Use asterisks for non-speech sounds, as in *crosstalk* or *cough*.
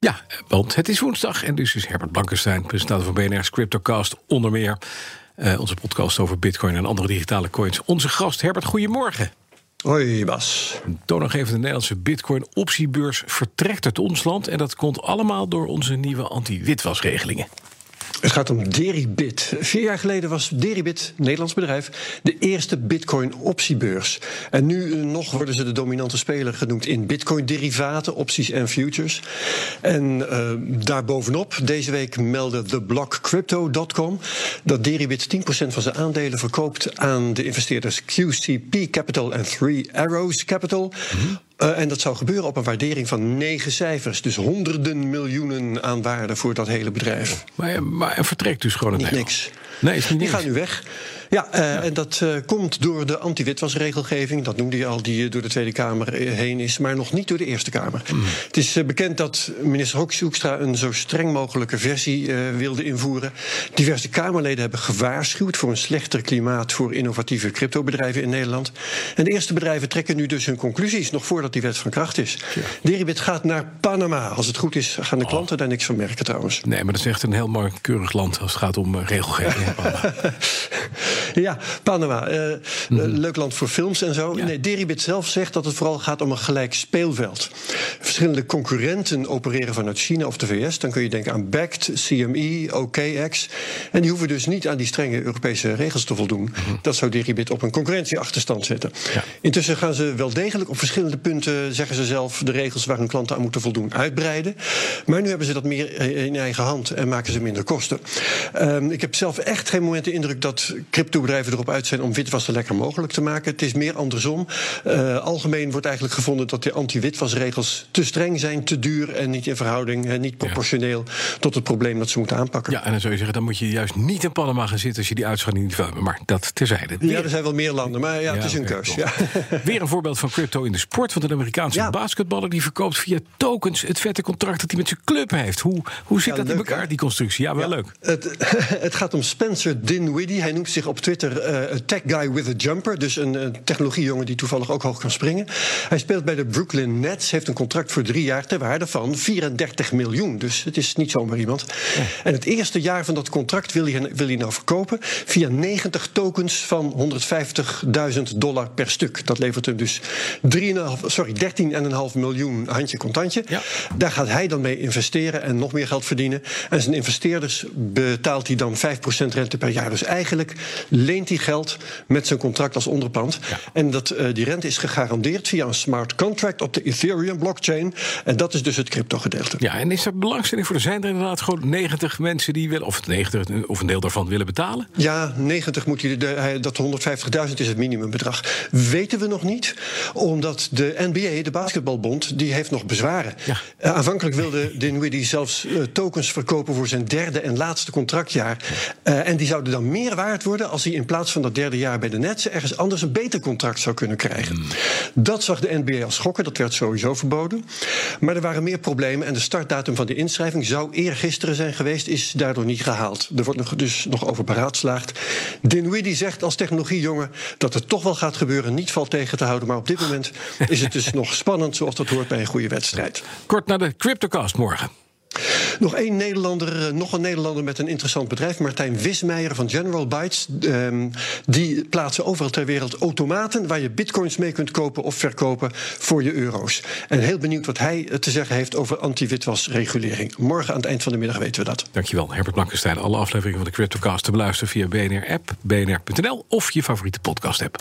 Ja, want het is woensdag en dus is Herbert Blankenstein, presentator van BNR's Cryptocast, onder meer uh, onze podcast over bitcoin en andere digitale coins. Onze gast Herbert, goedemorgen. Hoi Bas. Een toonaangevende Nederlandse bitcoin-optiebeurs vertrekt uit ons land en dat komt allemaal door onze nieuwe anti-witwasregelingen. Het gaat om Deribit. Vier jaar geleden was Deribit, een Nederlands bedrijf, de eerste Bitcoin-optiebeurs. En nu nog worden ze de dominante speler genoemd in Bitcoin-derivaten, opties en futures. En uh, daarbovenop, deze week meldde TheBlockCrypto.com dat Deribit 10% van zijn aandelen verkoopt aan de investeerders QCP Capital en Three Arrows Capital. Mm uh, en dat zou gebeuren op een waardering van negen cijfers. Dus honderden miljoenen aan waarde voor dat hele bedrijf. Maar, maar vertrekt dus gewoon niet niks. Nee, is niet Die gaan nu weg. Ja, uh, en dat uh, komt door de anti-witwasregelgeving. Dat noemde je al, die door de Tweede Kamer heen is, maar nog niet door de Eerste Kamer. Mm. Het is bekend dat minister Hoekstra een zo streng mogelijke versie wilde invoeren. Diverse Kamerleden hebben gewaarschuwd voor een slechter klimaat voor innovatieve cryptobedrijven in Nederland. En de eerste bedrijven trekken nu dus hun conclusies, nog voordat die wet van kracht is. Ja. Deribit gaat naar Panama. Als het goed is, gaan de oh. klanten daar niks van merken trouwens. Nee, maar dat is echt een heel mooi keurig land als het gaat om regelgeving. *laughs* Ja, Panama. Uh, Leuk land voor films en zo. Nee, Deribit zelf zegt dat het vooral gaat om een gelijk speelveld. Verschillende concurrenten opereren vanuit China of de VS. Dan kun je denken aan BACT, CME, OKX. En die hoeven dus niet aan die strenge Europese regels te voldoen. Mhm. Dat zou Deribit op een concurrentieachterstand zetten. Ja. Intussen gaan ze wel degelijk op verschillende punten, zeggen ze zelf, de regels waar hun klanten aan moeten voldoen uitbreiden. Maar nu hebben ze dat meer in eigen hand en maken ze minder kosten. Um, ik heb zelf echt geen moment de indruk dat cryptobedrijven erop uit zijn om witwassen lekker mogelijk te maken. Het is meer andersom. Uh, algemeen wordt eigenlijk gevonden dat de anti-witwasregels te streng zijn, te duur en niet in verhouding, en niet proportioneel ja. tot het probleem dat ze moeten aanpakken. Ja, en dan zou je zeggen, dan moet je juist niet in Panama gaan zitten als je die uitschaling niet wil hebben. Maar dat terzijde. Ja, er zijn wel meer landen, maar ja, het is een keus. Ja. *laughs* Weer een voorbeeld van crypto in de sport. Want een Amerikaanse basketballer die verkoopt via tokens het vette contract dat hij met zijn club heeft. Hoe, hoe zit dat leuk, in elkaar, die constructie? Ja, wel leuk. Het, *laughs* het gaat om Spencer Dinwiddie. Hij noemt zich op Twitter uh, tech guy with a jumper. Dus een, een technologiejongen die toevallig ook hoog kan springen. Hij speelt bij de Brooklyn Nets. Heeft een contract voor drie jaar ter waarde van 34 miljoen. Dus het is niet zomaar iemand. Ja. En het eerste jaar van dat contract wil hij, wil hij nou verkopen via 90 tokens van 150.000 dollar per stuk. Dat levert hem dus 3,5, sorry, 13,5 miljoen handje contantje. Ja. Daar gaat hij dan mee investeren en nog meer geld verdienen. En zijn investeerders betaalt hij dan 5% rente per jaar. Dus eigenlijk leent hij geld met zijn contract als onderpand. Ja. En dat, uh, die rente is gegarandeerd via een smart contract op de Ethereum blockchain. En dat is dus het crypto gedeelte. Ja, en is er belangstelling voor? Er zijn er inderdaad gewoon 90 mensen die willen, of 90 of een deel daarvan willen betalen? Ja, 90 moet de, dat 150.000 is het minimumbedrag. Weten we nog niet, omdat de NBA, de basketbalbond, die heeft nog bezwaren. Ja. Uh, aanvankelijk wilde Dinwiddie zelfs uh, tokens verkopen voor zijn derde en laatste contractjaar. En die zouden dan meer waard worden als hij in plaats van dat derde jaar bij de Nets ergens anders een beter contract zou kunnen krijgen. Hmm. Dat zag de NBA als schokken, dat werd sowieso verboden. Maar er waren meer problemen en de startdatum van de inschrijving zou eergisteren zijn geweest, is daardoor niet gehaald. Er wordt nog, dus nog over beraadslaagd. Dinwiddie zegt als technologiejongen dat het toch wel gaat gebeuren, niet valt tegen te houden. Maar op dit moment is het dus *laughs* nog spannend, zoals dat hoort bij een goede wedstrijd. Kort naar de Cryptocast morgen. Nog één Nederlander, eh, nog een Nederlander met een interessant bedrijf. Martijn Wismeijer van General Bytes. Um, die plaatsen overal ter wereld automaten waar je bitcoins mee kunt kopen of verkopen voor je euro's. En heel benieuwd wat hij te zeggen heeft over anti-witwasregulering. Morgen aan het eind van de middag weten we dat. Dankjewel, Herbert Blankenstein. Alle afleveringen van de Cryptocast te beluisteren via BNR-app, bnr.nl of je favoriete podcast-app.